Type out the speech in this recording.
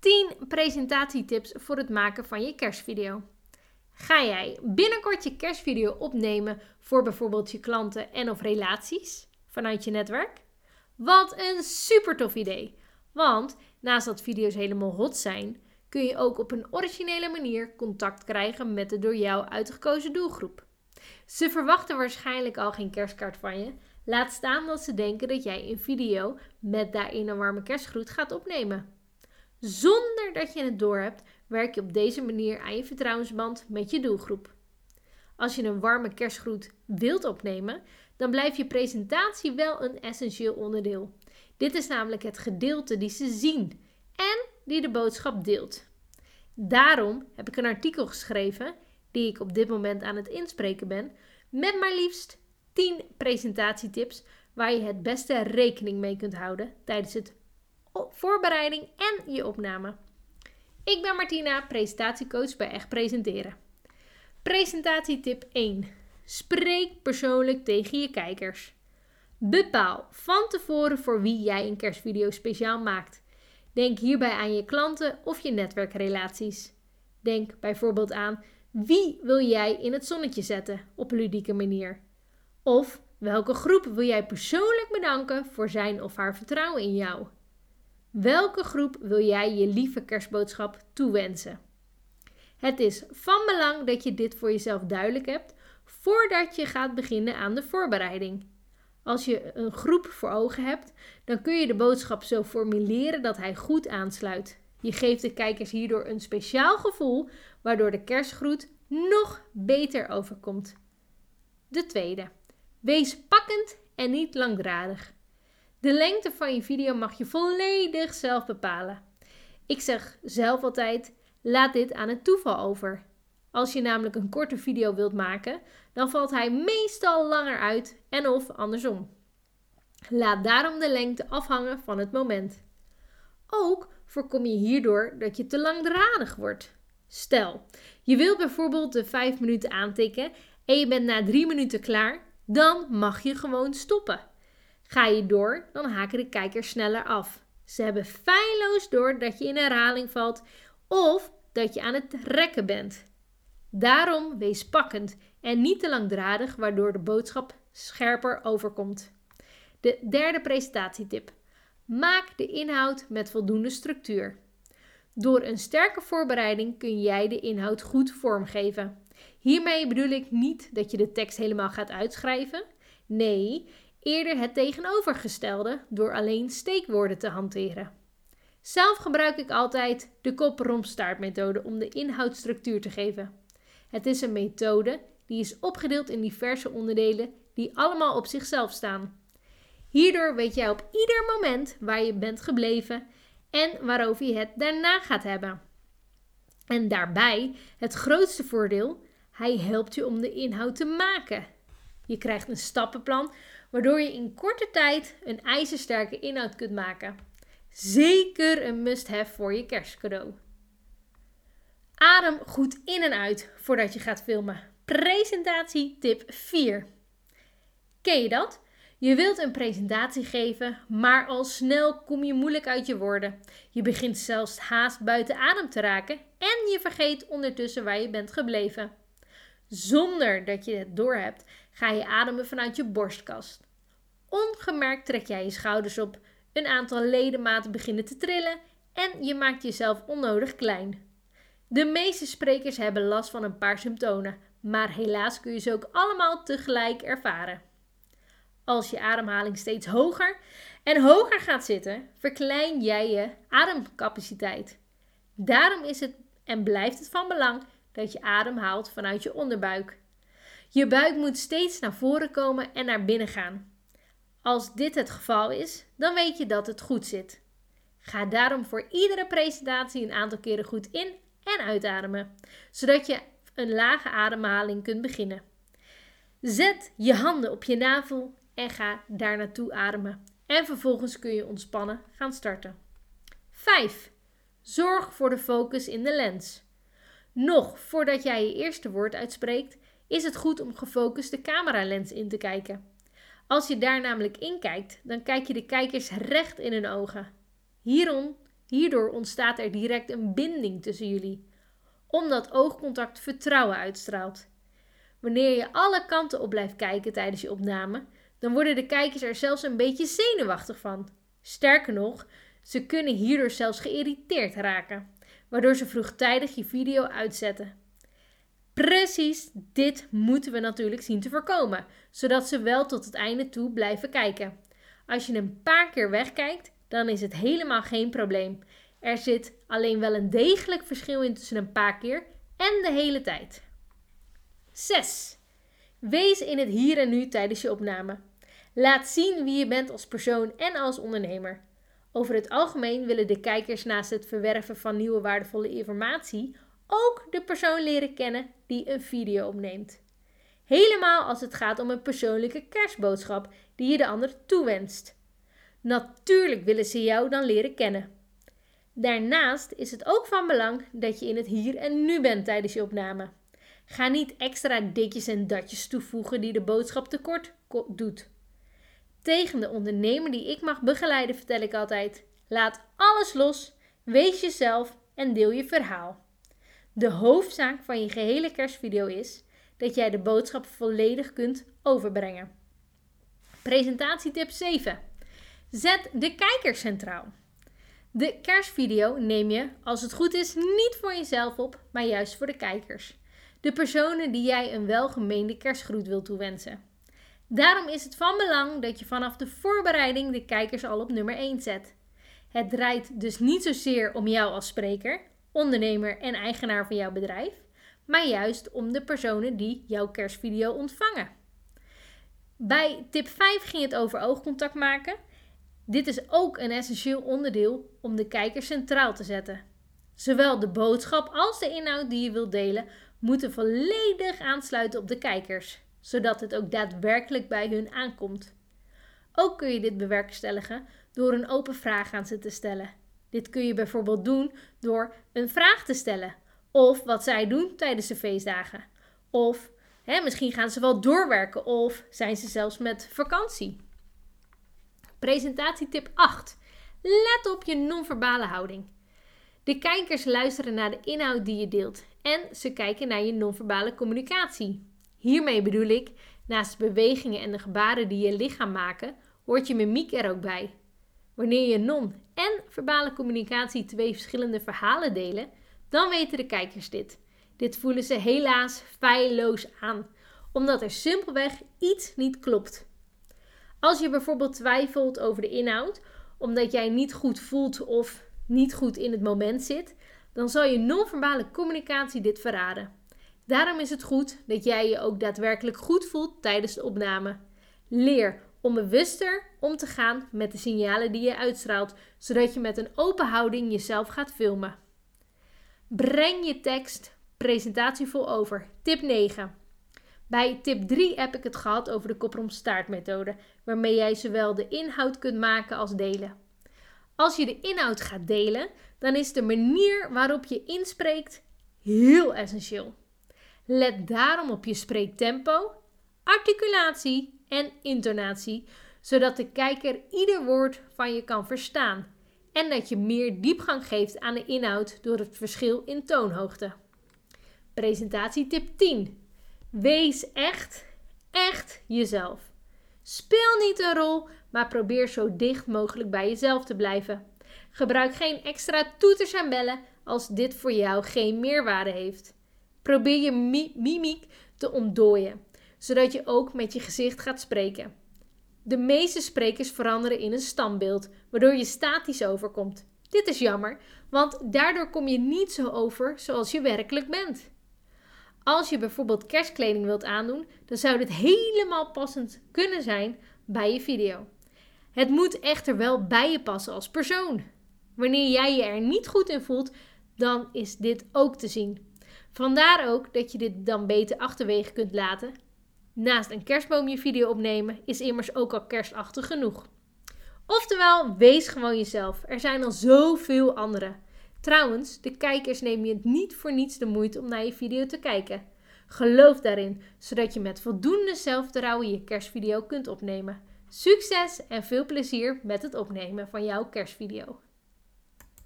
10 presentatietips voor het maken van je kerstvideo. Ga jij binnenkort je kerstvideo opnemen voor bijvoorbeeld je klanten en of relaties vanuit je netwerk? Wat een super tof idee! Want naast dat video's helemaal hot zijn, kun je ook op een originele manier contact krijgen met de door jou uitgekozen doelgroep. Ze verwachten waarschijnlijk al geen kerstkaart van je. Laat staan dat ze denken dat jij een video met daarin een warme kerstgroet gaat opnemen. Zonder dat je het doorhebt, werk je op deze manier aan je vertrouwensband met je doelgroep. Als je een warme kerstgroet wilt opnemen, dan blijft je presentatie wel een essentieel onderdeel. Dit is namelijk het gedeelte die ze zien en die de boodschap deelt. Daarom heb ik een artikel geschreven, die ik op dit moment aan het inspreken ben, met maar liefst 10 presentatietips waar je het beste rekening mee kunt houden tijdens het voorbereiding en je opname. Ik ben Martina, presentatiecoach bij Echt Presenteren. Presentatietip 1. Spreek persoonlijk tegen je kijkers. Bepaal van tevoren voor wie jij een kerstvideo speciaal maakt. Denk hierbij aan je klanten of je netwerkrelaties. Denk bijvoorbeeld aan wie wil jij in het zonnetje zetten op een ludieke manier? Of welke groep wil jij persoonlijk bedanken voor zijn of haar vertrouwen in jou? Welke groep wil jij je lieve kerstboodschap toewensen? Het is van belang dat je dit voor jezelf duidelijk hebt voordat je gaat beginnen aan de voorbereiding. Als je een groep voor ogen hebt, dan kun je de boodschap zo formuleren dat hij goed aansluit. Je geeft de kijkers hierdoor een speciaal gevoel, waardoor de kerstgroet nog beter overkomt. De tweede. Wees pakkend en niet langdradig. De lengte van je video mag je volledig zelf bepalen. Ik zeg zelf altijd: laat dit aan het toeval over. Als je namelijk een korte video wilt maken, dan valt hij meestal langer uit en of andersom. Laat daarom de lengte afhangen van het moment. Ook voorkom je hierdoor dat je te langdradig wordt. Stel, je wilt bijvoorbeeld de 5 minuten aantikken en je bent na 3 minuten klaar, dan mag je gewoon stoppen. Ga je door, dan haken de kijkers sneller af. Ze hebben feilloos door dat je in herhaling valt of dat je aan het rekken bent. Daarom wees pakkend en niet te langdradig, waardoor de boodschap scherper overkomt. De derde presentatietip. Maak de inhoud met voldoende structuur. Door een sterke voorbereiding kun jij de inhoud goed vormgeven. Hiermee bedoel ik niet dat je de tekst helemaal gaat uitschrijven. Nee, eerder het tegenovergestelde door alleen steekwoorden te hanteren. Zelf gebruik ik altijd de kop methode om de inhoud structuur te geven. Het is een methode die is opgedeeld in diverse onderdelen die allemaal op zichzelf staan. Hierdoor weet jij op ieder moment waar je bent gebleven en waarover je het daarna gaat hebben. En daarbij het grootste voordeel: hij helpt je om de inhoud te maken. Je krijgt een stappenplan waardoor je in korte tijd een ijzersterke inhoud kunt maken. Zeker een must-have voor je kerstcadeau. Adem goed in en uit voordat je gaat filmen. Presentatie tip 4. Ken je dat? Je wilt een presentatie geven, maar al snel kom je moeilijk uit je woorden. Je begint zelfs haast buiten adem te raken en je vergeet ondertussen waar je bent gebleven. Zonder dat je het doorhebt, ga je ademen vanuit je borstkast. Ongemerkt trek jij je schouders op, een aantal ledematen beginnen te trillen en je maakt jezelf onnodig klein. De meeste sprekers hebben last van een paar symptomen, maar helaas kun je ze ook allemaal tegelijk ervaren. Als je ademhaling steeds hoger en hoger gaat zitten, verklein jij je ademcapaciteit. Daarom is het en blijft het van belang dat je adem haalt vanuit je onderbuik. Je buik moet steeds naar voren komen en naar binnen gaan. Als dit het geval is, dan weet je dat het goed zit. Ga daarom voor iedere presentatie een aantal keren goed in en uitademen, zodat je een lage ademhaling kunt beginnen. Zet je handen op je navel en ga daar naartoe ademen. En vervolgens kun je ontspannen gaan starten. 5. Zorg voor de focus in de lens. Nog voordat jij je eerste woord uitspreekt, is het goed om gefocust de cameralens in te kijken. Als je daar namelijk in kijkt, dan kijk je de kijkers recht in hun ogen. Hierom Hierdoor ontstaat er direct een binding tussen jullie, omdat oogcontact vertrouwen uitstraalt. Wanneer je alle kanten op blijft kijken tijdens je opname, dan worden de kijkers er zelfs een beetje zenuwachtig van. Sterker nog, ze kunnen hierdoor zelfs geïrriteerd raken, waardoor ze vroegtijdig je video uitzetten. Precies dit moeten we natuurlijk zien te voorkomen, zodat ze wel tot het einde toe blijven kijken. Als je een paar keer wegkijkt, dan is het helemaal geen probleem. Er zit alleen wel een degelijk verschil in tussen een paar keer en de hele tijd. 6. Wees in het hier en nu tijdens je opname. Laat zien wie je bent als persoon en als ondernemer. Over het algemeen willen de kijkers naast het verwerven van nieuwe waardevolle informatie ook de persoon leren kennen die een video opneemt. Helemaal als het gaat om een persoonlijke kerstboodschap die je de ander toewenst. Natuurlijk willen ze jou dan leren kennen. Daarnaast is het ook van belang dat je in het hier en nu bent tijdens je opname. Ga niet extra ditjes en datjes toevoegen die de boodschap tekort doet. Tegen de ondernemer die ik mag begeleiden vertel ik altijd: laat alles los, wees jezelf en deel je verhaal. De hoofdzaak van je gehele kerstvideo is dat jij de boodschap volledig kunt overbrengen. Presentatietip 7. Zet de kijker centraal. De kerstvideo neem je, als het goed is, niet voor jezelf op, maar juist voor de kijkers. De personen die jij een welgemeende kerstgroet wilt toewensen. Daarom is het van belang dat je vanaf de voorbereiding de kijkers al op nummer 1 zet. Het draait dus niet zozeer om jou als spreker, ondernemer en eigenaar van jouw bedrijf, maar juist om de personen die jouw kerstvideo ontvangen. Bij tip 5 ging het over oogcontact maken. Dit is ook een essentieel onderdeel om de kijker centraal te zetten. Zowel de boodschap als de inhoud die je wilt delen moeten volledig aansluiten op de kijkers, zodat het ook daadwerkelijk bij hun aankomt. Ook kun je dit bewerkstelligen door een open vraag aan ze te stellen. Dit kun je bijvoorbeeld doen door een vraag te stellen, of wat zij doen tijdens de feestdagen, of hè, misschien gaan ze wel doorwerken, of zijn ze zelfs met vakantie. Presentatietip 8. Let op je non-verbale houding. De kijkers luisteren naar de inhoud die je deelt en ze kijken naar je non-verbale communicatie. Hiermee bedoel ik, naast de bewegingen en de gebaren die je lichaam maken, hoort je mimiek er ook bij. Wanneer je non- en verbale communicatie twee verschillende verhalen delen, dan weten de kijkers dit. Dit voelen ze helaas feilloos aan, omdat er simpelweg iets niet klopt. Als je bijvoorbeeld twijfelt over de inhoud, omdat jij niet goed voelt of niet goed in het moment zit, dan zal je non-verbale communicatie dit verraden. Daarom is het goed dat jij je ook daadwerkelijk goed voelt tijdens de opname. Leer om bewuster om te gaan met de signalen die je uitstraalt, zodat je met een open houding jezelf gaat filmen. Breng je tekst presentatievol over. Tip 9. Bij tip 3 heb ik het gehad over de kop-om-staart-methode, waarmee jij zowel de inhoud kunt maken als delen. Als je de inhoud gaat delen, dan is de manier waarop je inspreekt heel essentieel. Let daarom op je spreektempo, articulatie en intonatie, zodat de kijker ieder woord van je kan verstaan en dat je meer diepgang geeft aan de inhoud door het verschil in toonhoogte. Presentatietip 10. Wees echt, echt jezelf. Speel niet een rol, maar probeer zo dicht mogelijk bij jezelf te blijven. Gebruik geen extra toeters en bellen als dit voor jou geen meerwaarde heeft. Probeer je mimiek te ontdooien, zodat je ook met je gezicht gaat spreken. De meeste sprekers veranderen in een standbeeld, waardoor je statisch overkomt. Dit is jammer, want daardoor kom je niet zo over zoals je werkelijk bent. Als je bijvoorbeeld kerstkleding wilt aandoen, dan zou dit helemaal passend kunnen zijn bij je video. Het moet echter wel bij je passen als persoon. Wanneer jij je er niet goed in voelt, dan is dit ook te zien. Vandaar ook dat je dit dan beter achterwege kunt laten. Naast een kerstboom je video opnemen is immers ook al kerstachtig genoeg. Oftewel, wees gewoon jezelf. Er zijn al zoveel anderen. Trouwens, de kijkers nemen je niet voor niets de moeite om naar je video te kijken. Geloof daarin, zodat je met voldoende zelfvertrouwen je kerstvideo kunt opnemen. Succes en veel plezier met het opnemen van jouw kerstvideo.